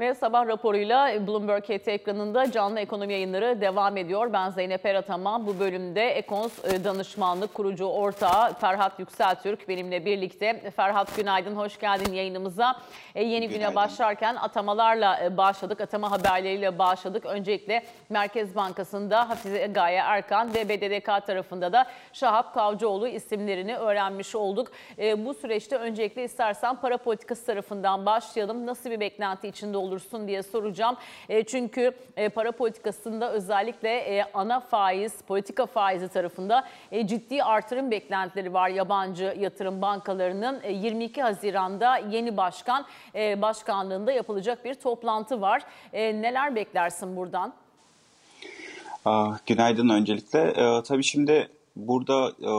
Ve sabah raporuyla Bloomberg HT ekranında canlı ekonomi yayınları devam ediyor. Ben Zeynep Erataman. Bu bölümde Ekons e, danışmanlık kurucu ortağı Ferhat Yükseltürk benimle birlikte. Ferhat günaydın, hoş geldin yayınımıza. E, yeni güne Günaydın. başlarken atamalarla e, başladık, atama haberleriyle başladık. Öncelikle Merkez Bankası'nda Hafize Gaye Erkan ve BDDK tarafında da Şahap Kavcıoğlu isimlerini öğrenmiş olduk. E, Bu süreçte öncelikle istersen para politikası tarafından başlayalım. Nasıl bir beklenti içinde olursun diye soracağım. E, Çünkü e, para politikasında özellikle e, ana faiz, politika faizi tarafında e, ciddi artırım beklentileri var yabancı yatırım bankalarının. E, 22 Haziran'da yeni başkan e, başkanlığında yapılacak bir toplantı var. E, Neler beklersin buradan? Günaydın öncelikle. Ee, tabii şimdi burada e,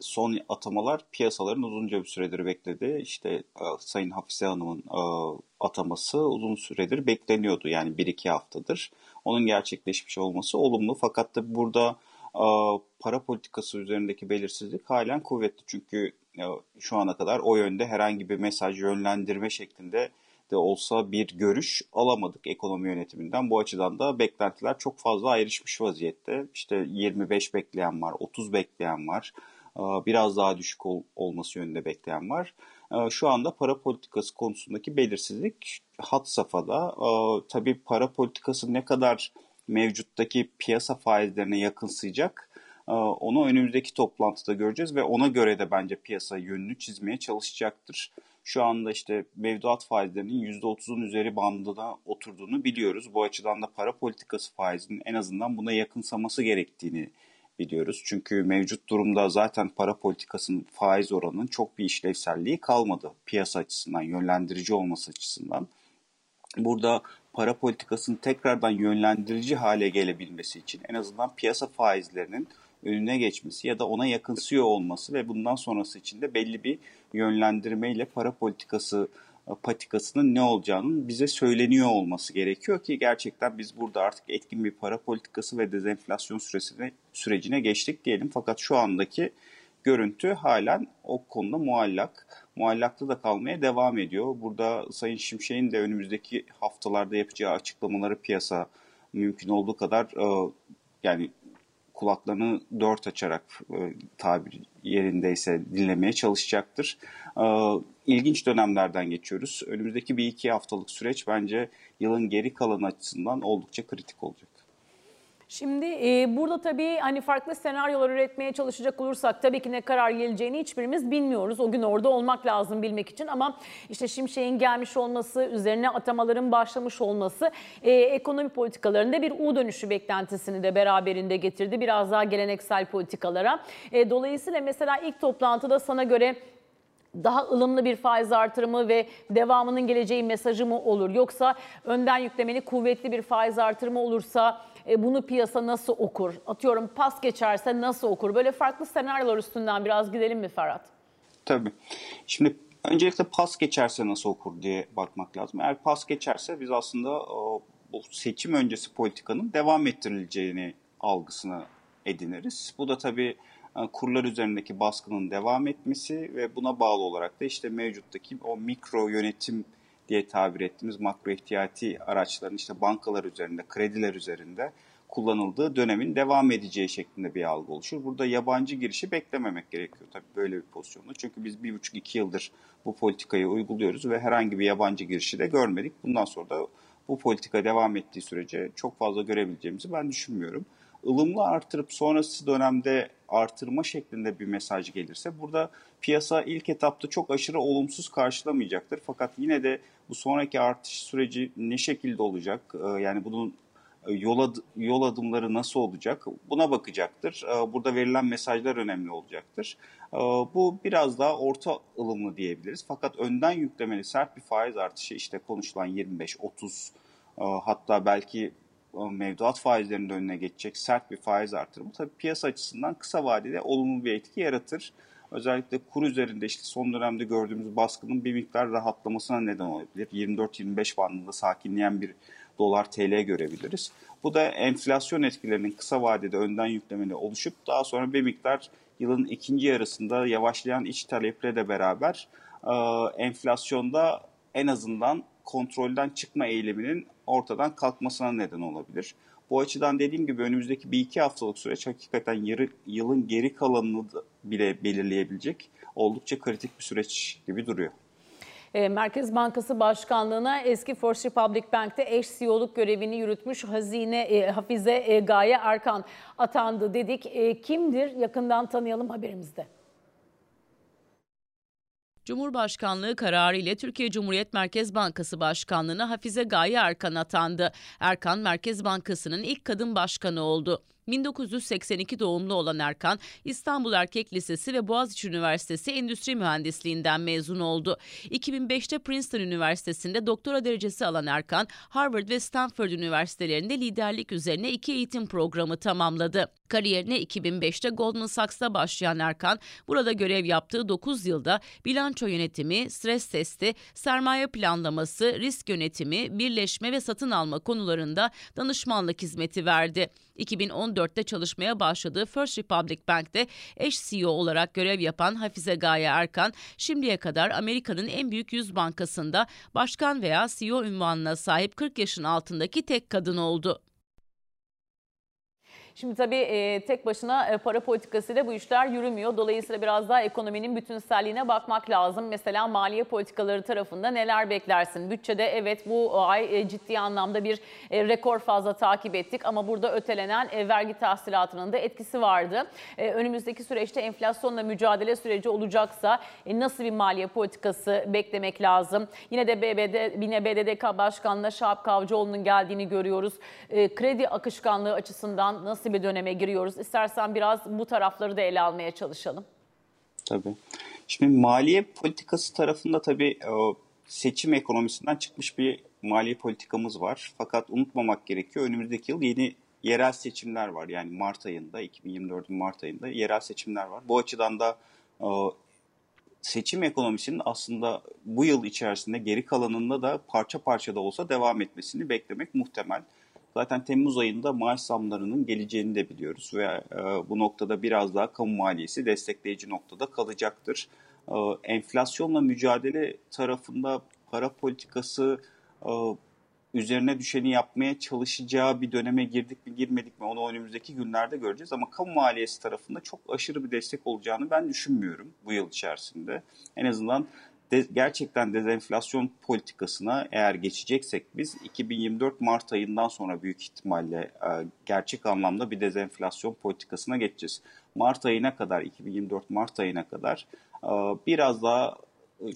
son atamalar piyasaların uzunca bir süredir bekledi. İşte e, Sayın Hafize Hanım'ın e, ataması uzun süredir bekleniyordu. Yani bir iki haftadır. Onun gerçekleşmiş olması olumlu. Fakat tabii burada e, para politikası üzerindeki belirsizlik halen kuvvetli. Çünkü e, şu ana kadar o yönde herhangi bir mesaj yönlendirme şeklinde de olsa bir görüş alamadık ekonomi yönetiminden. Bu açıdan da beklentiler çok fazla ayrışmış vaziyette. İşte 25 bekleyen var, 30 bekleyen var, e, biraz daha düşük ol- olması yönünde bekleyen var. E, Şu anda para politikası konusundaki belirsizlik hat safhada. E, Tabii para politikası ne kadar mevcuttaki piyasa faizlerine yakınsayacak e, onu önümüzdeki toplantıda göreceğiz ve ona göre de bence piyasa yönünü çizmeye çalışacaktır. Şu anda işte mevduat faizlerinin %30'un üzeri bandına oturduğunu biliyoruz. Bu açıdan da para politikası faizinin en azından buna yakınsaması gerektiğini biliyoruz. Çünkü mevcut durumda zaten para politikasının faiz oranının çok bir işlevselliği kalmadı piyasa açısından, yönlendirici olması açısından. Burada para politikasının tekrardan yönlendirici hale gelebilmesi için en azından piyasa faizlerinin önüne geçmesi ya da ona yakınsıyor olması ve bundan sonrası için de belli bir yönlendirmeyle para politikası patikasının ne olacağının bize söyleniyor olması gerekiyor ki gerçekten biz burada artık etkin bir para politikası ve dezenflasyon süresine, sürecine geçtik diyelim. Fakat şu andaki görüntü halen o konuda muallak. Muallakta da kalmaya devam ediyor. Burada Sayın Şimşek'in de önümüzdeki haftalarda yapacağı açıklamaları piyasa mümkün olduğu kadar e, yani kulaklarını dört açarak e, tabir yerindeyse dinlemeye çalışacaktır. E, ilginç dönemlerden geçiyoruz. Önümüzdeki bir iki haftalık süreç bence yılın geri kalanı açısından oldukça kritik olacak. Şimdi e, burada tabii hani farklı senaryolar üretmeye çalışacak olursak tabii ki ne karar geleceğini hiçbirimiz bilmiyoruz. O gün orada olmak lazım bilmek için ama işte Şimşek'in gelmiş olması, üzerine atamaların başlamış olması e, ekonomi politikalarında bir U dönüşü beklentisini de beraberinde getirdi. Biraz daha geleneksel politikalara. E, dolayısıyla mesela ilk toplantıda sana göre daha ılımlı bir faiz artırımı ve devamının geleceği mesajı mı olur? Yoksa önden yüklemeli kuvvetli bir faiz artırımı olursa e, bunu piyasa nasıl okur? Atıyorum pas geçerse nasıl okur? Böyle farklı senaryolar üstünden biraz gidelim mi Ferhat? Tabii. Şimdi öncelikle pas geçerse nasıl okur diye bakmak lazım. Eğer pas geçerse biz aslında bu seçim öncesi politikanın devam ettirileceğini algısını ediniriz. Bu da tabii e, kurlar üzerindeki baskının devam etmesi ve buna bağlı olarak da işte mevcuttaki o mikro yönetim diye tabir ettiğimiz makro ihtiyati araçların işte bankalar üzerinde, krediler üzerinde kullanıldığı dönemin devam edeceği şeklinde bir algı oluşur. Burada yabancı girişi beklememek gerekiyor tabii böyle bir pozisyonda. Çünkü biz bir buçuk iki yıldır bu politikayı uyguluyoruz ve herhangi bir yabancı girişi de görmedik. Bundan sonra da bu politika devam ettiği sürece çok fazla görebileceğimizi ben düşünmüyorum. ılımlı artırıp sonrası dönemde artırma şeklinde bir mesaj gelirse burada piyasa ilk etapta çok aşırı olumsuz karşılamayacaktır. Fakat yine de bu sonraki artış süreci ne şekilde olacak? Ee, Yani bunun yol, ad- yol adımları nasıl olacak? Buna bakacaktır. Ee, Burada verilen mesajlar önemli olacaktır. Ee, Bu biraz daha orta ılımlı diyebiliriz. Fakat önden yüklemeli sert bir faiz artışı işte konuşulan 25-30 e, hatta belki e, mevduat faizlerinin de önüne geçecek sert bir faiz artırımı tabii piyasa açısından kısa vadede olumlu bir etki yaratır. Özellikle kur üzerinde işte son dönemde gördüğümüz baskının bir miktar rahatlamasına neden olabilir. 24-25 bandında sakinleyen bir dolar TL görebiliriz. Bu da enflasyon etkilerinin kısa vadede önden yüklemeli oluşup daha sonra bir miktar yılın ikinci yarısında yavaşlayan iç taleple de beraber e, enflasyonda en azından kontrolden çıkma eyleminin ortadan kalkmasına neden olabilir. Bu açıdan dediğim gibi önümüzdeki bir iki haftalık süreç hakikaten yarı, yılın geri kalanını bile belirleyebilecek oldukça kritik bir süreç gibi duruyor. E, Merkez Bankası Başkanlığı'na eski First Republic Bank'te eş CEO'luk görevini yürütmüş Hazine e, Hafize e, Gaye Erkan atandı dedik. E, kimdir? Yakından tanıyalım haberimizde. Cumhurbaşkanlığı kararı ile Türkiye Cumhuriyet Merkez Bankası Başkanlığı'na Hafize Gaye Erkan atandı. Erkan Merkez Bankası'nın ilk kadın başkanı oldu. 1982 doğumlu olan Erkan, İstanbul Erkek Lisesi ve Boğaziçi Üniversitesi Endüstri Mühendisliğinden mezun oldu. 2005'te Princeton Üniversitesi'nde doktora derecesi alan Erkan, Harvard ve Stanford Üniversitelerinde liderlik üzerine iki eğitim programı tamamladı. Kariyerine 2005'te Goldman Sachs'ta başlayan Erkan, burada görev yaptığı 9 yılda bilanço yönetimi, stres testi, sermaye planlaması, risk yönetimi, birleşme ve satın alma konularında danışmanlık hizmeti verdi. 2014'te çalışmaya başladığı First Republic Bank'te eş CEO olarak görev yapan Hafize Gaye Erkan, şimdiye kadar Amerika'nın en büyük 100 bankasında başkan veya CEO ünvanına sahip 40 yaşın altındaki tek kadın oldu. Şimdi tabii e, tek başına e, para politikasıyla bu işler yürümüyor. Dolayısıyla biraz daha ekonominin bütünselliğine bakmak lazım. Mesela maliye politikaları tarafında neler beklersin? Bütçede evet bu ay e, ciddi anlamda bir e, rekor fazla takip ettik ama burada ötelenen vergi tahsilatının da etkisi vardı. Önümüzdeki süreçte enflasyonla mücadele süreci olacaksa nasıl bir maliye politikası beklemek lazım? Yine de BBD, yine BDDK Başkanı'na Şahap Kavcıoğlu'nun geldiğini görüyoruz. E, kredi akışkanlığı açısından nasıl nasıl bir döneme giriyoruz? İstersen biraz bu tarafları da ele almaya çalışalım. Tabii. Şimdi maliye politikası tarafında tabii e, seçim ekonomisinden çıkmış bir maliye politikamız var. Fakat unutmamak gerekiyor önümüzdeki yıl yeni yerel seçimler var. Yani Mart ayında, 2024'ün Mart ayında yerel seçimler var. Bu açıdan da e, seçim ekonomisinin aslında bu yıl içerisinde geri kalanında da parça parça da olsa devam etmesini beklemek muhtemel. Zaten Temmuz ayında maaş zamlarının geleceğini de biliyoruz ve e, bu noktada biraz daha kamu maliyesi destekleyici noktada kalacaktır. E, enflasyonla mücadele tarafında para politikası e, üzerine düşeni yapmaya çalışacağı bir döneme girdik mi girmedik mi onu önümüzdeki günlerde göreceğiz. Ama kamu maliyesi tarafında çok aşırı bir destek olacağını ben düşünmüyorum bu yıl içerisinde. En azından de, gerçekten dezenflasyon politikasına eğer geçeceksek biz 2024 Mart ayından sonra büyük ihtimalle e, gerçek anlamda bir dezenflasyon politikasına geçeceğiz. Mart ayına kadar 2024 Mart ayına kadar e, biraz daha e,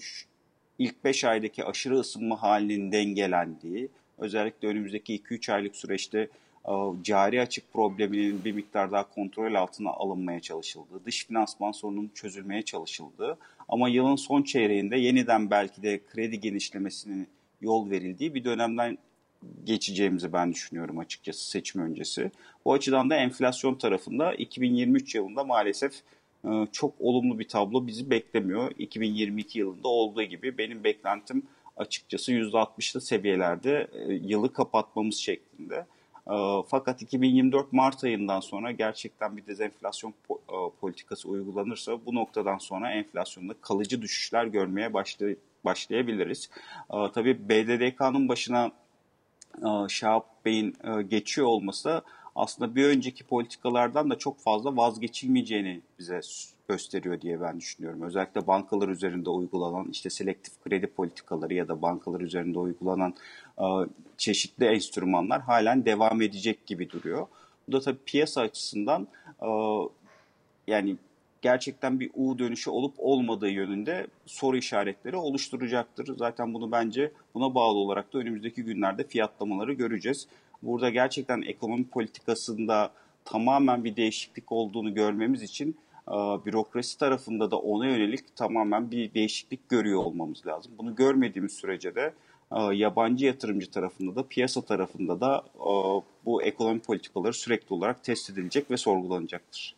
ilk 5 aydaki aşırı ısınma halinin dengelendiği özellikle önümüzdeki 2-3 aylık süreçte e, cari açık probleminin bir miktar daha kontrol altına alınmaya çalışıldığı, dış finansman sorununun çözülmeye çalışıldığı ama yılın son çeyreğinde yeniden belki de kredi genişlemesinin yol verildiği bir dönemden geçeceğimizi ben düşünüyorum açıkçası seçim öncesi. Bu açıdan da enflasyon tarafında 2023 yılında maalesef e, çok olumlu bir tablo bizi beklemiyor. 2022 yılında olduğu gibi benim beklentim açıkçası %60'lı seviyelerde e, yılı kapatmamız şeklinde. Ee, fakat 2024 Mart ayından sonra gerçekten bir dezenflasyon e, politikası uygulanırsa bu noktadan sonra enflasyonda kalıcı düşüşler görmeye başlay başlayabiliriz. Ee, tabii BDDK'nın başına e, Şahap Bey'in e, geçiyor olması aslında bir önceki politikalardan da çok fazla vazgeçilmeyeceğini bize gösteriyor diye ben düşünüyorum. Özellikle bankalar üzerinde uygulanan işte selektif kredi politikaları ya da bankalar üzerinde uygulanan çeşitli enstrümanlar halen devam edecek gibi duruyor. Bu da tabii piyasa açısından yani gerçekten bir U dönüşü olup olmadığı yönünde soru işaretleri oluşturacaktır. Zaten bunu bence buna bağlı olarak da önümüzdeki günlerde fiyatlamaları göreceğiz. Burada gerçekten ekonomi politikasında tamamen bir değişiklik olduğunu görmemiz için e, bürokrasi tarafında da ona yönelik tamamen bir değişiklik görüyor olmamız lazım. Bunu görmediğimiz sürece de e, yabancı yatırımcı tarafında da piyasa tarafında da e, bu ekonomi politikaları sürekli olarak test edilecek ve sorgulanacaktır.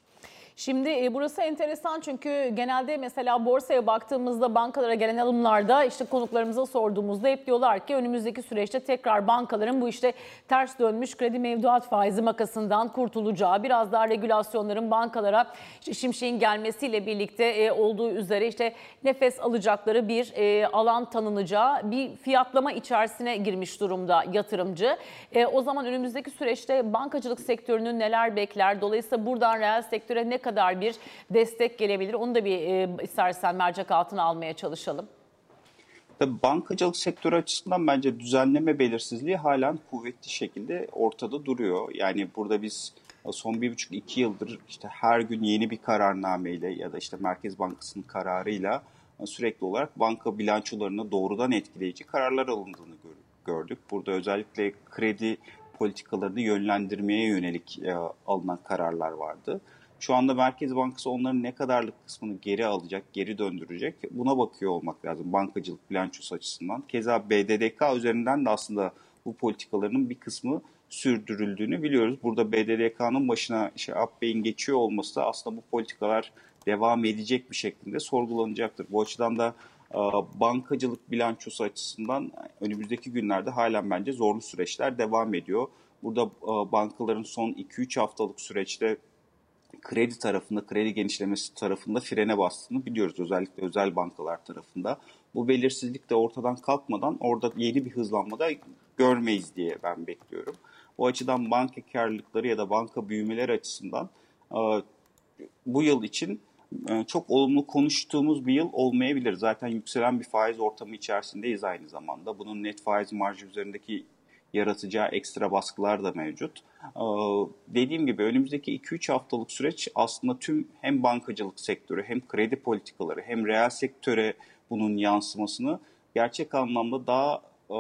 Şimdi e, burası enteresan çünkü genelde mesela borsaya baktığımızda bankalara gelen alımlarda işte konuklarımıza sorduğumuzda hep diyorlar ki önümüzdeki süreçte tekrar bankaların bu işte ters dönmüş kredi mevduat faizi makasından kurtulacağı, biraz daha regülasyonların bankalara işte şimşeğin gelmesiyle birlikte e, olduğu üzere işte nefes alacakları bir e, alan tanınacağı bir fiyatlama içerisine girmiş durumda yatırımcı. E, o zaman önümüzdeki süreçte bankacılık sektörünün neler bekler? Dolayısıyla buradan reel sektöre ne bir destek gelebilir? Onu da bir e, istersen mercek altına almaya çalışalım. Tabii bankacılık sektörü açısından bence düzenleme belirsizliği halen kuvvetli şekilde ortada duruyor. Yani burada biz son bir buçuk iki yıldır işte her gün yeni bir kararnameyle ya da işte Merkez Bankası'nın kararıyla sürekli olarak banka bilançolarını doğrudan etkileyici kararlar alındığını gör- gördük. Burada özellikle kredi politikalarını yönlendirmeye yönelik e, alınan kararlar vardı. Şu anda Merkez Bankası onların ne kadarlık kısmını geri alacak, geri döndürecek buna bakıyor olmak lazım bankacılık bilançosu açısından. Keza BDDK üzerinden de aslında bu politikalarının bir kısmı sürdürüldüğünü biliyoruz. Burada BDDK'nın başına işte Bey'in geçiyor olması da aslında bu politikalar devam edecek bir şekilde sorgulanacaktır. Bu açıdan da e, bankacılık bilançosu açısından önümüzdeki günlerde halen bence zorlu süreçler devam ediyor. Burada e, bankaların son 2-3 haftalık süreçte kredi tarafında, kredi genişlemesi tarafında frene bastığını biliyoruz. Özellikle özel bankalar tarafında. Bu belirsizlik de ortadan kalkmadan orada yeni bir hızlanma da görmeyiz diye ben bekliyorum. O açıdan banka karlılıkları ya da banka büyümeleri açısından e, bu yıl için e, çok olumlu konuştuğumuz bir yıl olmayabilir. Zaten yükselen bir faiz ortamı içerisindeyiz aynı zamanda. Bunun net faiz marjı üzerindeki yaratacağı ekstra baskılar da mevcut. Ee, Dediğim gibi önümüzdeki 2-3 haftalık süreç aslında tüm hem bankacılık sektörü hem kredi politikaları hem reel sektöre bunun yansımasını gerçek anlamda daha e,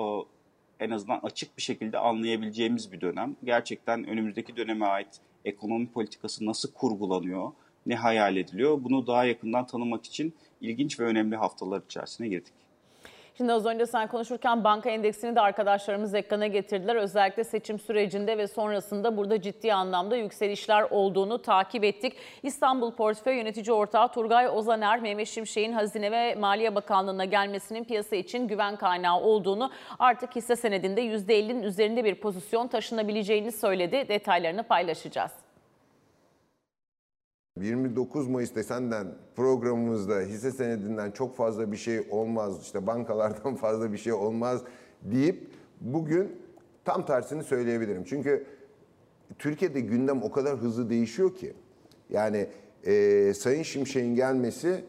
en azından açık bir şekilde anlayabileceğimiz bir dönem. Gerçekten önümüzdeki döneme ait ekonomi politikası nasıl kurgulanıyor, ne hayal ediliyor bunu daha yakından tanımak için ilginç ve önemli haftalar içerisine girdik. Şimdi az önce sen konuşurken banka endeksini de arkadaşlarımız ekrana getirdiler. Özellikle seçim sürecinde ve sonrasında burada ciddi anlamda yükselişler olduğunu takip ettik. İstanbul Portföy Yönetici Ortağı Turgay Ozaner, Mehmet Şimşek'in Hazine ve Maliye Bakanlığı'na gelmesinin piyasa için güven kaynağı olduğunu, artık hisse senedinde %50'nin üzerinde bir pozisyon taşınabileceğini söyledi. Detaylarını paylaşacağız. 29 Mayıs'ta senden programımızda hisse senedinden çok fazla bir şey olmaz, işte bankalardan fazla bir şey olmaz deyip bugün tam tersini söyleyebilirim. Çünkü Türkiye'de gündem o kadar hızlı değişiyor ki. Yani e, Sayın Şimşek'in gelmesi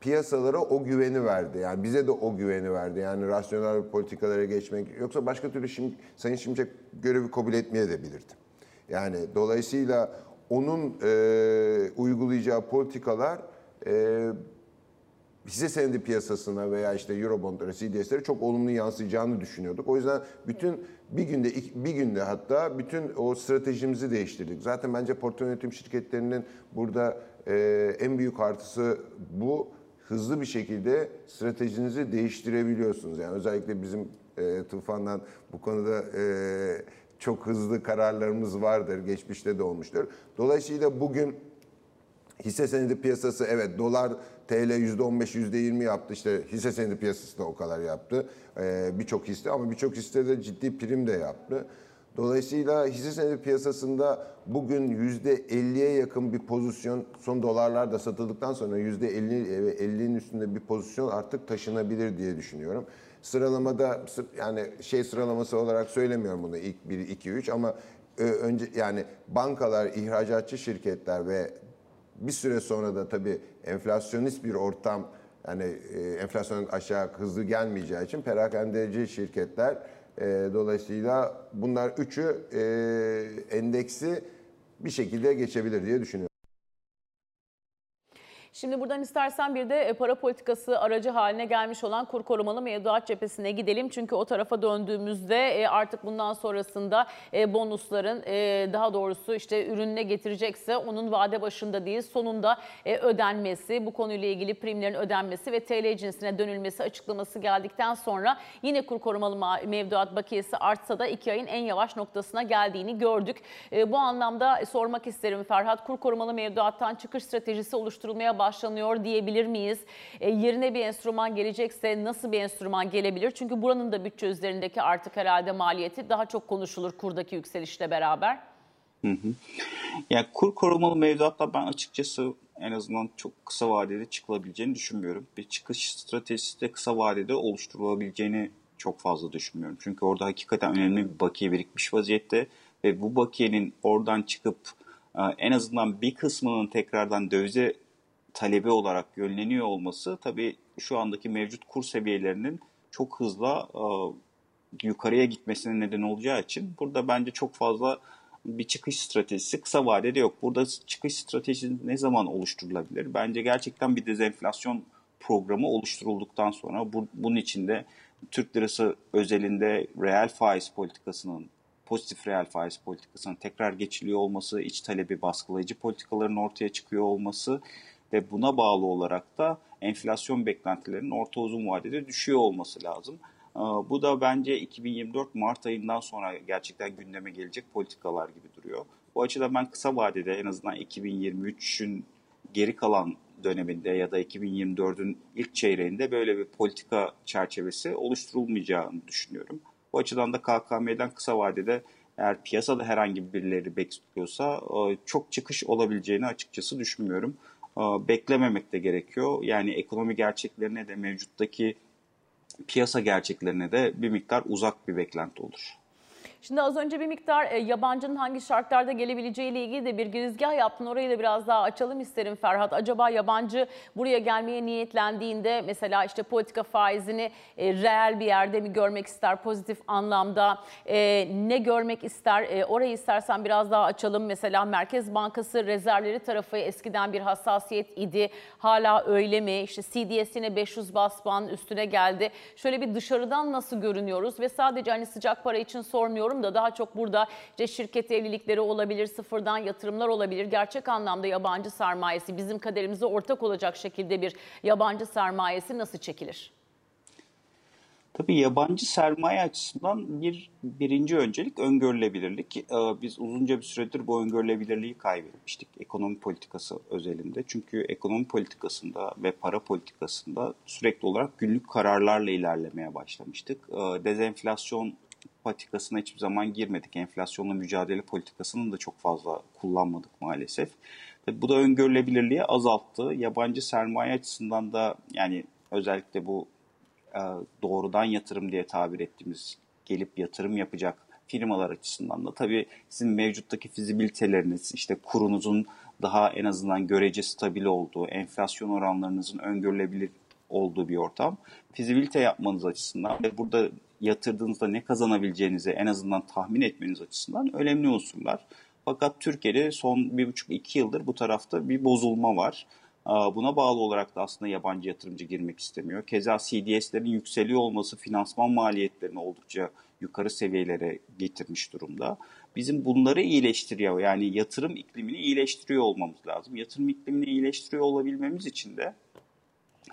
piyasalara o güveni verdi. Yani bize de o güveni verdi. Yani rasyonel politikalara geçmek. Yoksa başka türlü şimdi Sayın Şimşek görevi kabul etmeye de bilirdi. Yani dolayısıyla onun e, uygulayacağı politikalar e, hisse senedi piyasasına veya işte Eurobondlara, CDS'lere çok olumlu yansıyacağını düşünüyorduk. O yüzden bütün bir günde bir günde hatta bütün o stratejimizi değiştirdik. Zaten bence portföy yönetim şirketlerinin burada e, en büyük artısı bu. Hızlı bir şekilde stratejinizi değiştirebiliyorsunuz. Yani özellikle bizim e, Tufan'dan bu konuda e, çok hızlı kararlarımız vardır. Geçmişte de olmuştur. Dolayısıyla bugün hisse senedi piyasası evet dolar TL %15 %20 yaptı. İşte hisse senedi piyasası da o kadar yaptı. Ee, birçok hisse ama birçok hisse de ciddi prim de yaptı. Dolayısıyla hisse senedi piyasasında bugün %50'ye yakın bir pozisyon son dolarlar da satıldıktan sonra %50 ve 50'nin üstünde bir pozisyon artık taşınabilir diye düşünüyorum. Sıralamada yani şey sıralaması olarak söylemiyorum bunu ilk 1 2 3 ama önce yani bankalar, ihracatçı şirketler ve bir süre sonra da tabii enflasyonist bir ortam yani enflasyon aşağı hızlı gelmeyeceği için perakendeci şirketler e, dolayısıyla bunlar üçü e, endeksi bir şekilde geçebilir diye düşünüyorum. Şimdi buradan istersen bir de e, para politikası aracı haline gelmiş olan kur korumalı mevduat cephesine gidelim. Çünkü o tarafa döndüğümüzde e, artık bundan sonrasında e, bonusların daha doğrusu işte ürününe getirecekse onun vade başında değil sonunda ödenmesi, bu konuyla ilgili primlerin ödenmesi ve TL cinsine dönülmesi açıklaması geldikten sonra yine kur korumalı mevduat bakiyesi artsa da iki ayın en yavaş noktasına geldiğini gördük. Bu anlamda sormak isterim Ferhat, kur korumalı mevduattan çıkış stratejisi oluşturulmaya başlanıyor diyebilir miyiz? E, yerine bir enstrüman gelecekse nasıl bir enstrüman gelebilir? Çünkü buranın da bütçe üzerindeki artık herhalde maliyeti daha çok konuşulur kurdaki yükselişle beraber. Hı hı. Yani kur korumalı mevduatla ben açıkçası en azından çok kısa vadede çıkılabileceğini düşünmüyorum. Bir çıkış stratejisi de kısa vadede oluşturulabileceğini çok fazla düşünmüyorum. Çünkü orada hakikaten önemli bir bakiye birikmiş vaziyette ve bu bakiyenin oradan çıkıp e, en azından bir kısmının tekrardan dövize talebi olarak yönleniyor olması tabii şu andaki mevcut kur seviyelerinin çok hızlı e, yukarıya gitmesine neden olacağı için burada bence çok fazla bir çıkış stratejisi kısa vadede yok. Burada çıkış stratejisi ne zaman oluşturulabilir? Bence gerçekten bir dezenflasyon programı oluşturulduktan sonra bu, bunun içinde Türk lirası özelinde reel faiz politikasının pozitif reel faiz politikasının tekrar geçiliyor olması, iç talebi baskılayıcı politikaların ortaya çıkıyor olması ve buna bağlı olarak da enflasyon beklentilerinin orta uzun vadede düşüyor olması lazım. Ee, bu da bence 2024 Mart ayından sonra gerçekten gündeme gelecek politikalar gibi duruyor. Bu açıdan ben kısa vadede en azından 2023'ün geri kalan döneminde ya da 2024'ün ilk çeyreğinde böyle bir politika çerçevesi oluşturulmayacağını düşünüyorum. Bu açıdan da KKM'den kısa vadede eğer piyasada herhangi birileri bekliyorsa e, çok çıkış olabileceğini açıkçası düşünmüyorum. E, beklememek de gerekiyor. Yani ekonomi gerçeklerine de mevcuttaki piyasa gerçeklerine de bir miktar uzak bir beklenti olur. Şimdi az önce bir miktar e, yabancının hangi şartlarda gelebileceği ile ilgili de bir girizgah yaptın. Orayı da biraz daha açalım isterim Ferhat. Acaba yabancı buraya gelmeye niyetlendiğinde mesela işte politika faizini e, reel bir yerde mi görmek ister pozitif anlamda? E, ne görmek ister? Orayı istersen biraz daha açalım. Mesela Merkez Bankası rezervleri tarafı eskiden bir hassasiyet idi. Hala öyle mi? İşte CDS yine 500 bas üstüne geldi. Şöyle bir dışarıdan nasıl görünüyoruz? Ve sadece hani sıcak para için sormuyorum düşünüyorum da daha çok burada işte şirket evlilikleri olabilir, sıfırdan yatırımlar olabilir. Gerçek anlamda yabancı sermayesi bizim kaderimize ortak olacak şekilde bir yabancı sermayesi nasıl çekilir? Tabii yabancı sermaye açısından bir birinci öncelik öngörülebilirlik. Ee, biz uzunca bir süredir bu öngörülebilirliği kaybetmiştik ekonomi politikası özelinde. Çünkü ekonomi politikasında ve para politikasında sürekli olarak günlük kararlarla ilerlemeye başlamıştık. Ee, dezenflasyon patikasına hiçbir zaman girmedik. Enflasyonla mücadele politikasını da çok fazla kullanmadık maalesef. Tabii bu da öngörülebilirliği azalttı. Yabancı sermaye açısından da yani özellikle bu e, doğrudan yatırım diye tabir ettiğimiz gelip yatırım yapacak firmalar açısından da tabii sizin mevcuttaki fizibiliteleriniz, işte kurunuzun daha en azından görece stabil olduğu, enflasyon oranlarınızın öngörülebilir olduğu bir ortam. Fizibilite yapmanız açısından ve burada yatırdığınızda ne kazanabileceğinizi en azından tahmin etmeniz açısından önemli unsurlar. Fakat Türkiye'de son bir buçuk iki yıldır bu tarafta bir bozulma var. Buna bağlı olarak da aslında yabancı yatırımcı girmek istemiyor. Keza CDS'lerin yükseliyor olması finansman maliyetlerini oldukça yukarı seviyelere getirmiş durumda. Bizim bunları iyileştiriyor yani yatırım iklimini iyileştiriyor olmamız lazım. Yatırım iklimini iyileştiriyor olabilmemiz için de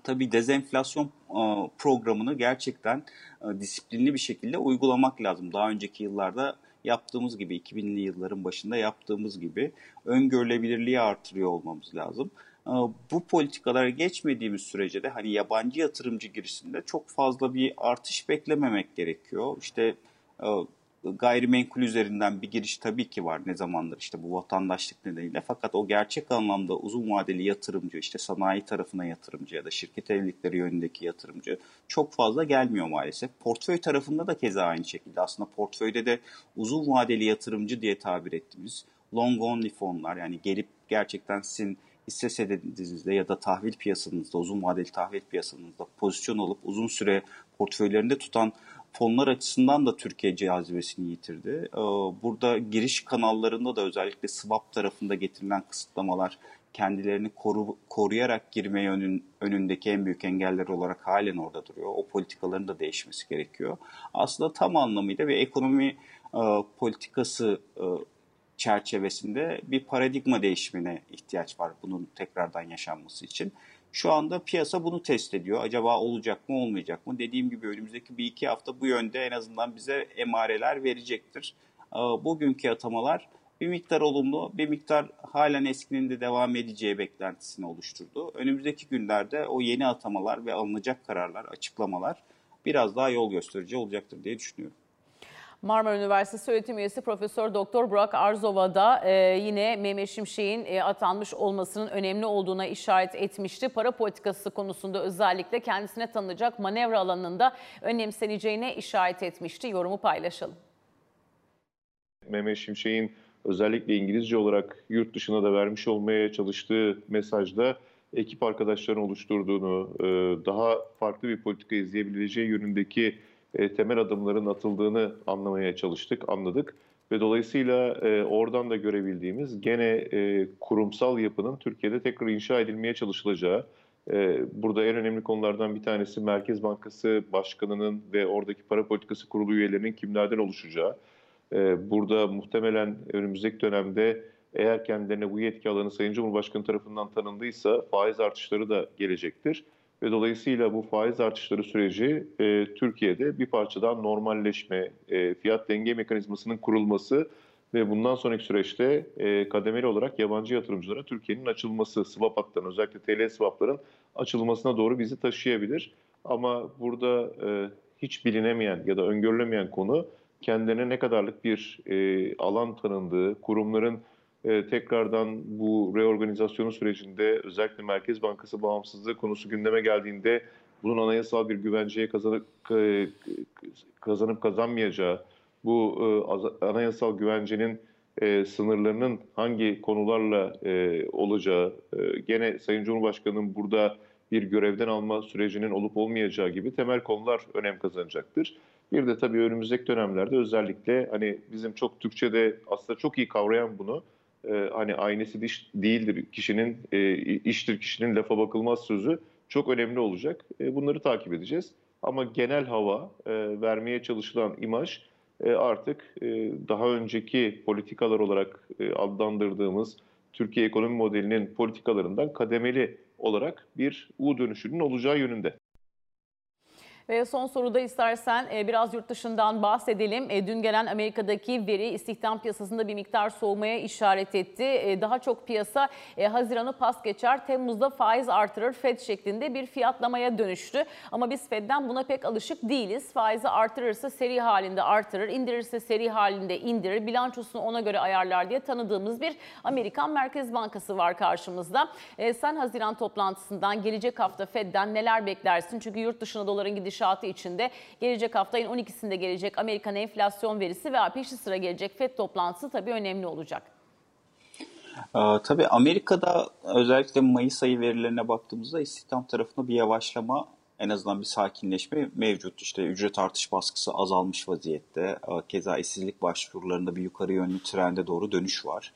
tabii dezenflasyon e, programını gerçekten e, disiplinli bir şekilde uygulamak lazım. Daha önceki yıllarda yaptığımız gibi 2000'li yılların başında yaptığımız gibi öngörülebilirliği artırıyor olmamız lazım. E, bu politikalara geçmediğimiz sürece de hani yabancı yatırımcı girişinde çok fazla bir artış beklememek gerekiyor. İşte gayrimenkul üzerinden bir giriş tabii ki var ne zamandır işte bu vatandaşlık nedeniyle. Fakat o gerçek anlamda uzun vadeli yatırımcı işte sanayi tarafına yatırımcı ya da şirket evlilikleri yönündeki yatırımcı çok fazla gelmiyor maalesef. Portföy tarafında da keza aynı şekilde aslında portföyde de uzun vadeli yatırımcı diye tabir ettiğimiz long only fonlar yani gelip gerçekten sizin hisse senetinizde ya da tahvil piyasanızda, uzun vadeli tahvil piyasanızda pozisyon alıp uzun süre portföylerinde tutan fonlar açısından da Türkiye cazibesini yitirdi. Ee, burada giriş kanallarında da özellikle swap tarafında getirilen kısıtlamalar kendilerini koru, koruyarak girme yönün, önündeki en büyük engeller olarak halen orada duruyor. O politikaların da değişmesi gerekiyor. Aslında tam anlamıyla bir ekonomi e, politikası e, çerçevesinde bir paradigma değişimine ihtiyaç var bunun tekrardan yaşanması için. Şu anda piyasa bunu test ediyor. Acaba olacak mı olmayacak mı? Dediğim gibi önümüzdeki bir iki hafta bu yönde en azından bize emareler verecektir. Ee, bugünkü atamalar bir miktar olumlu, bir miktar halen eskinin de devam edeceği beklentisini oluşturdu. Önümüzdeki günlerde o yeni atamalar ve alınacak kararlar, açıklamalar biraz daha yol gösterici olacaktır diye düşünüyorum. Marmara Üniversitesi öğretim üyesi Profesör Doktor Burak Arzova da e, yine Mehmet Şimşek'in e, atanmış olmasının önemli olduğuna işaret etmişti. Para politikası konusunda özellikle kendisine tanınacak manevra alanında önemseneceğine işaret etmişti. Yorumu paylaşalım. Mehmet Şimşek'in özellikle İngilizce olarak yurt dışına da vermiş olmaya çalıştığı mesajda ekip arkadaşlarının oluşturduğunu, e, daha farklı bir politika izleyebileceği yönündeki e, temel adımların atıldığını anlamaya çalıştık, anladık. Ve dolayısıyla e, oradan da görebildiğimiz gene kurumsal yapının Türkiye'de tekrar inşa edilmeye çalışılacağı, burada en önemli konulardan bir tanesi Merkez Bankası Başkanı'nın ve oradaki para politikası kurulu üyelerinin kimlerden oluşacağı, burada muhtemelen önümüzdeki dönemde eğer kendilerine bu yetki alanı Sayın Cumhurbaşkanı tarafından tanındıysa faiz artışları da gelecektir. Ve dolayısıyla bu faiz artışları süreci e, Türkiye'de bir parça daha normalleşme, e, fiyat denge mekanizmasının kurulması ve bundan sonraki süreçte e, kademeli olarak yabancı yatırımcılara Türkiye'nin açılması, swap hatlarının özellikle TL swapların açılmasına doğru bizi taşıyabilir. Ama burada e, hiç bilinemeyen ya da öngörülemeyen konu kendilerine ne kadarlık bir e, alan tanındığı, kurumların e, tekrardan bu reorganizasyonu sürecinde özellikle Merkez Bankası bağımsızlığı konusu gündeme geldiğinde bunun anayasal bir güvenceye kazanıp, kazanıp kazanmayacağı, bu e, anayasal güvencenin e, sınırlarının hangi konularla e, olacağı, e, gene Sayın Cumhurbaşkanı'nın burada bir görevden alma sürecinin olup olmayacağı gibi temel konular önem kazanacaktır. Bir de tabii önümüzdeki dönemlerde özellikle hani bizim çok Türkçe'de aslında çok iyi kavrayan bunu e, hani aynesi diş değildir kişinin e, iştir kişinin lafa bakılmaz sözü çok önemli olacak. E, bunları takip edeceğiz. Ama genel hava e, vermeye çalışılan imaj e, artık e, daha önceki politikalar olarak e, adlandırdığımız Türkiye ekonomi modelinin politikalarından kademeli olarak bir U dönüşünün olacağı yönünde. Ve son soruda istersen e, biraz yurt dışından bahsedelim. E, dün gelen Amerika'daki veri istihdam piyasasında bir miktar soğumaya işaret etti. E, daha çok piyasa Haziran'ı pas geçer, Temmuz'da faiz artırır Fed şeklinde bir fiyatlamaya dönüştü. Ama biz Fed'den buna pek alışık değiliz. Faizi artırırsa seri halinde artırır, indirirse seri halinde indirir, bilançosunu ona göre ayarlar diye tanıdığımız bir Amerikan Merkez Bankası var karşımızda. Sen Haziran toplantısından gelecek hafta Fed'den neler beklersin? Çünkü yurt dışına doların gidişi gidişatı içinde gelecek hafta ayın 12'sinde gelecek Amerikan enflasyon verisi ve peşi sıra gelecek FED toplantısı tabii önemli olacak. Ee, tabii Amerika'da özellikle Mayıs ayı verilerine baktığımızda istihdam tarafında bir yavaşlama en azından bir sakinleşme mevcut. İşte ücret artış baskısı azalmış vaziyette. Ee, keza işsizlik başvurularında bir yukarı yönlü trende doğru dönüş var.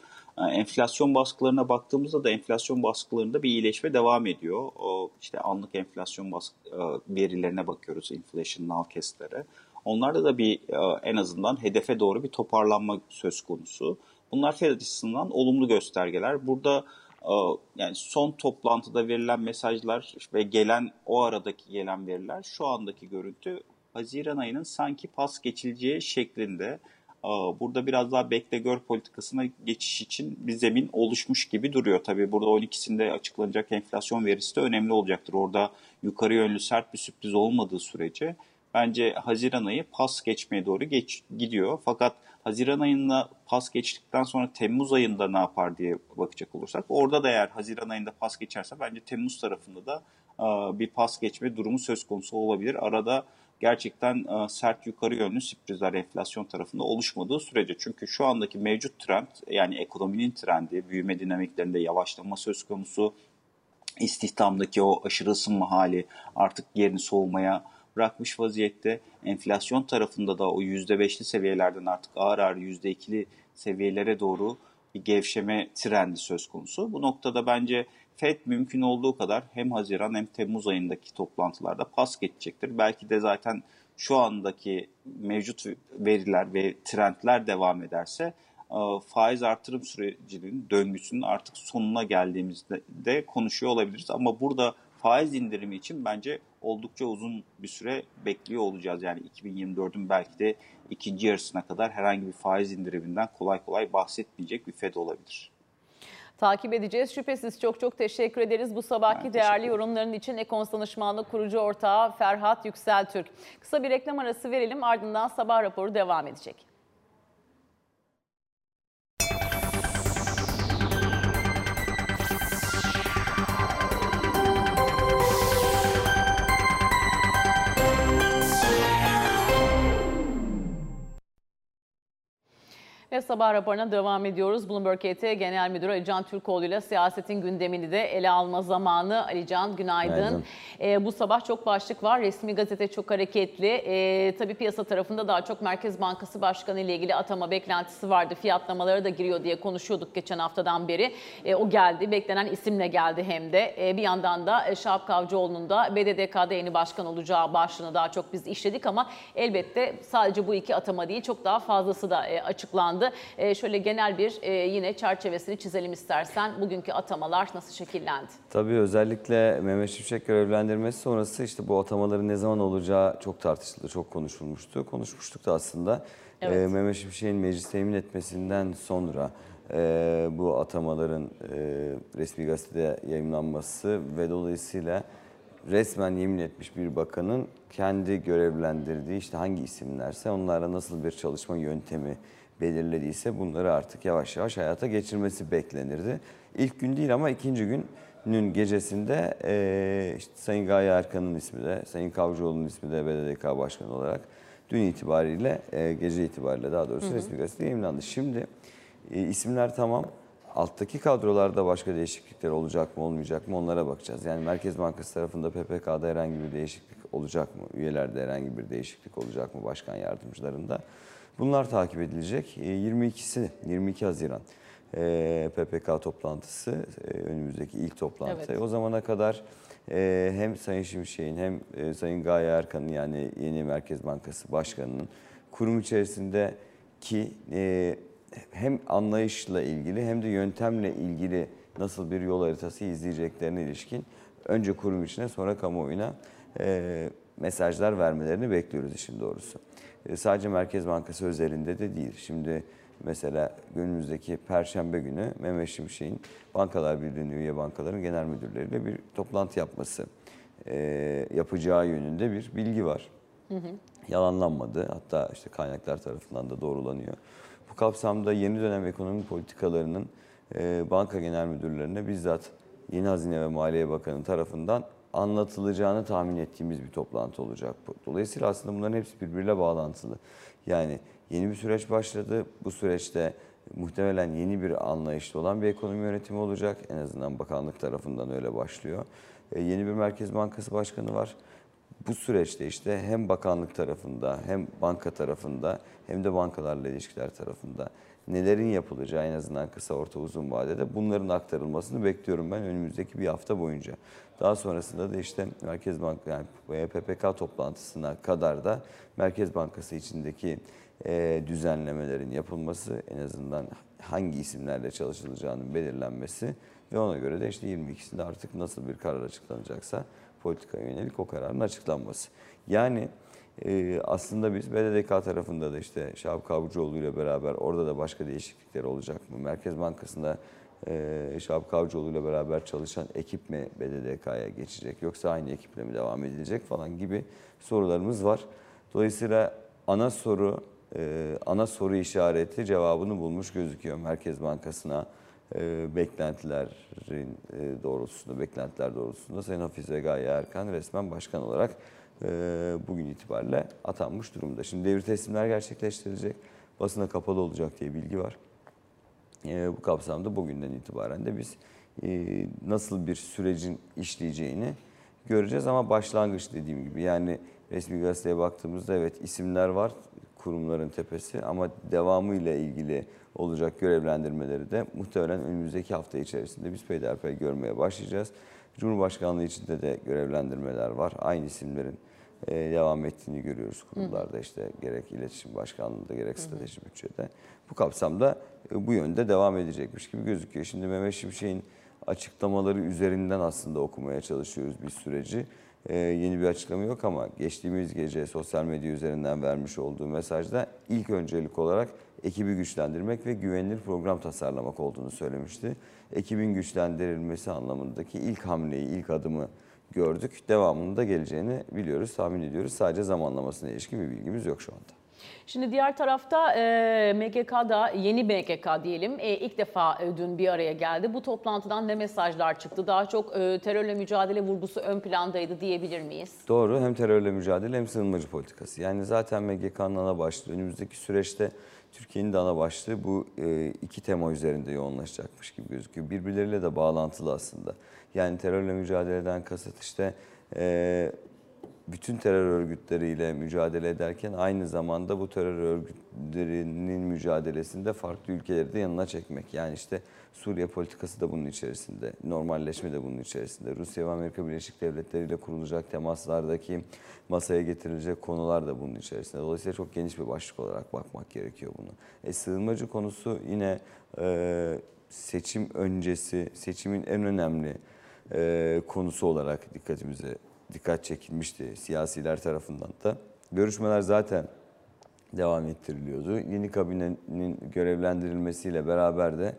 Enflasyon baskılarına baktığımızda da enflasyon baskılarında bir iyileşme devam ediyor. O işte anlık enflasyon baskı, e, verilerine bakıyoruz, inflation nowcast'lere. Onlarda da bir e, en azından hedefe doğru bir toparlanma söz konusu. Bunlar Fed açısından olumlu göstergeler. Burada e, yani son toplantıda verilen mesajlar ve gelen o aradaki gelen veriler şu andaki görüntü Haziran ayının sanki pas geçileceği şeklinde. Burada biraz daha bekle gör politikasına geçiş için bir zemin oluşmuş gibi duruyor. Tabii burada 12'sinde açıklanacak enflasyon verisi de önemli olacaktır. Orada yukarı yönlü sert bir sürpriz olmadığı sürece bence Haziran ayı pas geçmeye doğru geç, gidiyor. Fakat Haziran ayında pas geçtikten sonra Temmuz ayında ne yapar diye bakacak olursak orada da eğer Haziran ayında pas geçerse bence Temmuz tarafında da bir pas geçme durumu söz konusu olabilir. Arada gerçekten e, sert yukarı yönlü sürprizler enflasyon tarafında oluşmadığı sürece. Çünkü şu andaki mevcut trend yani ekonominin trendi, büyüme dinamiklerinde yavaşlama söz konusu, istihdamdaki o aşırı ısınma hali artık yerini soğumaya bırakmış vaziyette. Enflasyon tarafında da o %5'li seviyelerden artık ağır ağır %2'li seviyelere doğru bir gevşeme trendi söz konusu. Bu noktada bence FED mümkün olduğu kadar hem Haziran hem Temmuz ayındaki toplantılarda pas geçecektir. Belki de zaten şu andaki mevcut veriler ve trendler devam ederse e, faiz artırım sürecinin döngüsünün artık sonuna geldiğimizde de konuşuyor olabiliriz. Ama burada faiz indirimi için bence oldukça uzun bir süre bekliyor olacağız. Yani 2024'ün belki de ikinci yarısına kadar herhangi bir faiz indiriminden kolay kolay bahsetmeyecek bir Fed olabilir. Takip edeceğiz. Şüphesiz çok çok teşekkür ederiz bu sabahki Ben değerli yorumların için Ekons Danışmanlık kurucu ortağı Ferhat Yükseltürk. Kısa bir reklam arası verelim ardından sabah raporu devam edecek. Ve sabah raporuna devam ediyoruz. Bloomberg KT Genel Müdürü Ali Can Türkoğlu ile siyasetin gündemini de ele alma zamanı. Ali Can günaydın. Günaydın. Ee, bu sabah çok başlık var. Resmi gazete çok hareketli. Ee, tabii piyasa tarafında daha çok Merkez Bankası Başkanı ile ilgili atama beklentisi vardı. Fiyatlamalara da giriyor diye konuşuyorduk geçen haftadan beri. Ee, o geldi. Beklenen isimle geldi hem de. Ee, bir yandan da e, Şahap Kavcıoğlu'nun da BDDK'da yeni başkan olacağı başlığını daha çok biz işledik ama elbette sadece bu iki atama değil çok daha fazlası da e, açıklandı. E, şöyle genel bir e, yine çerçevesini çizelim istersen. Bugünkü atamalar nasıl şekillendi? Tabii özellikle Mehmet Şimşek görevlendirmesi sonrası işte bu atamaların ne zaman olacağı çok tartışıldı, çok konuşulmuştu. Konuşmuştuk da aslında. Evet. Ee, Mehmet Şimşek'in meclis temin etmesinden sonra e, bu atamaların e, resmi gazetede yayınlanması ve dolayısıyla resmen yemin etmiş bir bakanın kendi görevlendirdiği işte hangi isimlerse onlarla nasıl bir çalışma yöntemi belirlediyse bunları artık yavaş yavaş hayata geçirmesi beklenirdi. İlk gün değil ama ikinci günün gecesinde e, işte Sayın Gaye Erkan'ın ismi de, Sayın Kavcıoğlu'nun ismi de BDDK Başkanı olarak dün itibariyle, e, gece itibariyle daha doğrusu resmi gazetede yayınlandı. Şimdi e, isimler tamam. Alttaki kadrolarda başka değişiklikler olacak mı olmayacak mı onlara bakacağız. Yani Merkez Bankası tarafında PPK'da herhangi bir değişiklik olacak mı? Üyelerde herhangi bir değişiklik olacak mı başkan yardımcılarında? Bunlar takip edilecek. E, 22'si, 22 Haziran e, PPK toplantısı, e, önümüzdeki ilk toplantı. Evet. O zamana kadar e, hem Sayın Şimşek'in hem e, Sayın Gaye Erkan'ın yani yeni Merkez Bankası Başkanı'nın kurum içerisindeki e, hem anlayışla ilgili hem de yöntemle ilgili nasıl bir yol haritası izleyeceklerine ilişkin önce kurum içine sonra kamuoyuna e, mesajlar vermelerini bekliyoruz işin doğrusu. E, sadece Merkez Bankası özelinde de değil. Şimdi mesela önümüzdeki Perşembe günü Mehmet Şimşek'in Bankalar Birliği'nin üye bankaların genel müdürleriyle bir toplantı yapması e, yapacağı yönünde bir bilgi var. Yalanlanmadı. Hatta işte kaynaklar tarafından da doğrulanıyor. Bu kapsamda yeni dönem ekonomi politikalarının e, banka genel müdürlerine bizzat yeni Hazine ve Maliye Bakanı tarafından anlatılacağını tahmin ettiğimiz bir toplantı olacak bu. Dolayısıyla aslında bunların hepsi birbiriyle bağlantılı. Yani yeni bir süreç başladı. Bu süreçte muhtemelen yeni bir anlayışlı olan bir ekonomi yönetimi olacak. En azından bakanlık tarafından öyle başlıyor. E, yeni bir Merkez Bankası Başkanı var. Bu süreçte işte hem bakanlık tarafında hem banka tarafında hem de bankalarla ilişkiler tarafında nelerin yapılacağı en azından kısa orta uzun vadede bunların aktarılmasını bekliyorum ben önümüzdeki bir hafta boyunca. Daha sonrasında da işte Merkez Bank yani PPK toplantısına kadar da Merkez Bankası içindeki e, düzenlemelerin yapılması en azından hangi isimlerle çalışılacağının belirlenmesi ve ona göre de işte 22'sinde artık nasıl bir karar açıklanacaksa politikaya yönelik o kararın açıklanması. Yani e, aslında biz BDDK tarafında da işte Şahap Kavcıoğlu ile beraber orada da başka değişiklikler olacak mı? Merkez Bankası'nda e, Şahap Kavcıoğlu ile beraber çalışan ekip mi BDDK'ya geçecek yoksa aynı ekiple mi devam edilecek falan gibi sorularımız var. Dolayısıyla ana soru e, ana soru işareti cevabını bulmuş gözüküyor Merkez Bankası'na e, beklentilerin e, doğrultusunda, beklentiler doğrultusunda Sayın Hafize Gaye Erkan resmen başkan olarak bugün itibariyle atanmış durumda. Şimdi devir teslimler gerçekleştirilecek, basına kapalı olacak diye bilgi var. E, bu kapsamda bugünden itibaren de biz e, nasıl bir sürecin işleyeceğini göreceğiz ama başlangıç dediğim gibi yani resmi gazeteye baktığımızda evet isimler var. kurumların tepesi ama devamıyla ilgili olacak görevlendirmeleri de muhtemelen önümüzdeki hafta içerisinde biz peyderpey görmeye başlayacağız. Cumhurbaşkanlığı içinde de görevlendirmeler var. Aynı isimlerin devam ettiğini görüyoruz kurumlarda işte gerek iletişim başkanlığında gerek strateji bütçede. Bu kapsamda e, bu yönde devam edecekmiş gibi gözüküyor. Şimdi Mehmet Şimşek'in açıklamaları üzerinden aslında okumaya çalışıyoruz bir süreci. Ee, yeni bir açıklama yok ama geçtiğimiz gece sosyal medya üzerinden vermiş olduğu mesajda ilk öncelik olarak ekibi güçlendirmek ve güvenilir program tasarlamak olduğunu söylemişti. Ekibin güçlendirilmesi anlamındaki ilk hamleyi, ilk adımı gördük. Devamının da geleceğini biliyoruz, tahmin ediyoruz. Sadece zamanlamasına ilişkin bir bilgimiz yok şu anda. Şimdi diğer tarafta e, MGK'da yeni MGK diyelim e, ilk defa e, dün bir araya geldi. Bu toplantıdan ne mesajlar çıktı? Daha çok e, terörle mücadele vurgusu ön plandaydı diyebilir miyiz? Doğru hem terörle mücadele hem sığınmacı politikası. Yani zaten MGK'nın ana başlığı önümüzdeki süreçte Türkiye'nin de ana başlığı bu e, iki tema üzerinde yoğunlaşacakmış gibi gözüküyor. Birbirleriyle de bağlantılı aslında. Yani terörle mücadeleden kasıt işte e, bütün terör örgütleriyle mücadele ederken aynı zamanda bu terör örgütlerinin mücadelesinde farklı ülkeleri de yanına çekmek. Yani işte Suriye politikası da bunun içerisinde, normalleşme de bunun içerisinde. Rusya ve Amerika Birleşik Devletleri ile kurulacak temaslardaki masaya getirilecek konular da bunun içerisinde. Dolayısıyla çok geniş bir başlık olarak bakmak gerekiyor bunu. E, sığınmacı konusu yine e, seçim öncesi, seçimin en önemli e, konusu olarak dikkatimize dikkat çekilmişti siyasiler tarafından da. Görüşmeler zaten devam ettiriliyordu. Yeni kabinenin görevlendirilmesiyle beraber de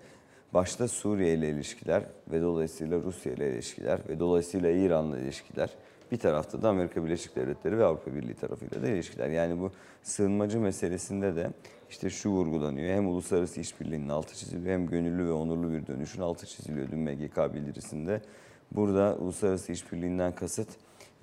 başta Suriye ile ilişkiler ve dolayısıyla Rusya ile ilişkiler ve dolayısıyla İran'la ilişkiler bir tarafta da Amerika Birleşik Devletleri ve Avrupa Birliği tarafıyla da ilişkiler. Yani bu sığınmacı meselesinde de işte şu vurgulanıyor. Hem uluslararası işbirliğinin altı çiziliyor hem gönüllü ve onurlu bir dönüşün altı çiziliyor dün MGK bildirisinde. Burada uluslararası işbirliğinden kasıt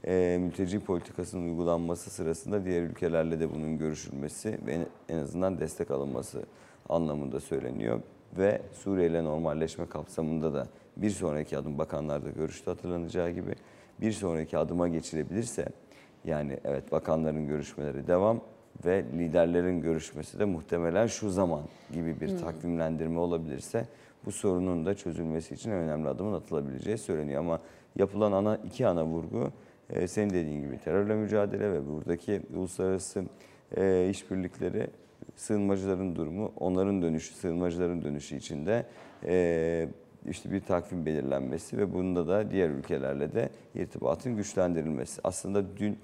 e, mülteci politikasının uygulanması sırasında diğer ülkelerle de bunun görüşülmesi ve en azından destek alınması anlamında söyleniyor. Ve Suriye ile normalleşme kapsamında da bir sonraki adım bakanlarda görüşte hatırlanacağı gibi bir sonraki adıma geçilebilirse yani evet bakanların görüşmeleri devam ve liderlerin görüşmesi de muhtemelen şu zaman gibi bir takvimlendirme olabilirse bu sorunun da çözülmesi için önemli adımın atılabileceği söyleniyor. Ama yapılan ana iki ana vurgu e, senin dediğin gibi terörle mücadele ve buradaki uluslararası e, işbirlikleri sığınmacıların durumu, onların dönüşü, sığınmacıların dönüşü içinde e, işte bir takvim belirlenmesi ve bunda da diğer ülkelerle de irtibatın güçlendirilmesi. Aslında dün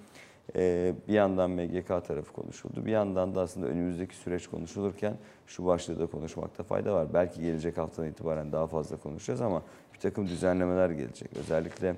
bir yandan MGK tarafı konuşuldu, bir yandan da aslında önümüzdeki süreç konuşulurken şu başlığı da konuşmakta fayda var. Belki gelecek haftadan itibaren daha fazla konuşacağız ama bir takım düzenlemeler gelecek. Özellikle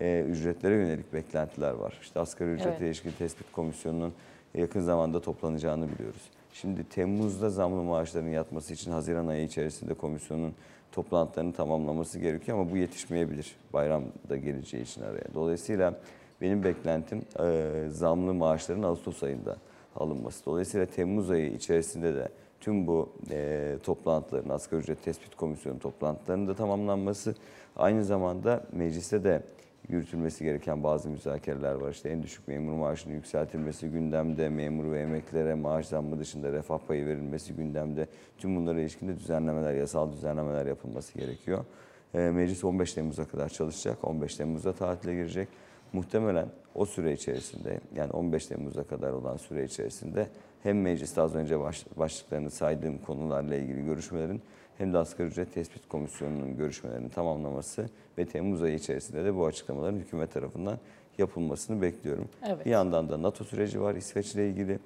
e, ücretlere yönelik beklentiler var. İşte asgari ücrete Evet. ilişkin tespit komisyonunun yakın zamanda toplanacağını biliyoruz. Şimdi Temmuz'da zamlı maaşların yatması için Haziran ayı içerisinde komisyonun toplantılarını tamamlaması gerekiyor ama bu yetişmeyebilir bayram da geleceği için araya. Dolayısıyla benim beklentim e, zamlı maaşların Ağustos ayında alınması. Dolayısıyla Temmuz ayı içerisinde de tüm bu e, toplantıların, asgari ücret tespit komisyonu toplantılarının da tamamlanması, aynı zamanda mecliste de yürütülmesi gereken bazı müzakereler var. İşte en düşük memur maaşının yükseltilmesi gündemde, memur ve emeklilere maaş zammı dışında refah payı verilmesi gündemde. Tüm bunlara ilişkin düzenlemeler, yasal düzenlemeler yapılması gerekiyor. E, meclis 15 Temmuz'a kadar çalışacak. 15 Temmuz'da tatile girecek. Muhtemelen o süre içerisinde yani 15 Temmuz'a kadar olan süre içerisinde hem mecliste az önce baş, başlıklarını saydığım konularla ilgili görüşmelerin hem de asgari ücret tespit komisyonunun görüşmelerini tamamlaması ve Temmuz ayı içerisinde de bu açıklamaların hükümet tarafından yapılmasını bekliyorum. Evet. Bir yandan da NATO süreci var İsveç ile ilgili.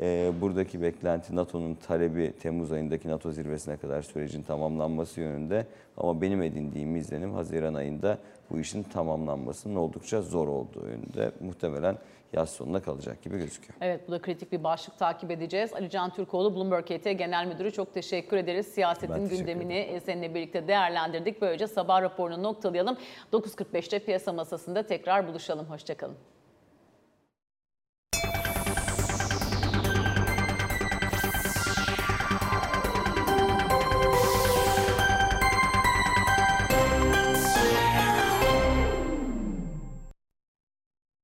Ee, buradaki beklenti NATO'nun talebi Temmuz ayındaki NATO zirvesine kadar sürecin tamamlanması yönünde. Ama benim edindiğim izlenim Haziran ayında bu işin tamamlanmasının oldukça zor olduğu yönünde. Muhtemelen yaz sonuna kalacak gibi gözüküyor. Evet bu da kritik bir başlık takip edeceğiz. Ali Can Türkoğlu Bloomberg ET Genel Müdürü çok teşekkür ederiz. Siyasetin teşekkür gündemini e, seninle birlikte değerlendirdik. Böylece sabah raporunu noktalayalım. 9.45'te piyasa masasında tekrar buluşalım. Hoşçakalın.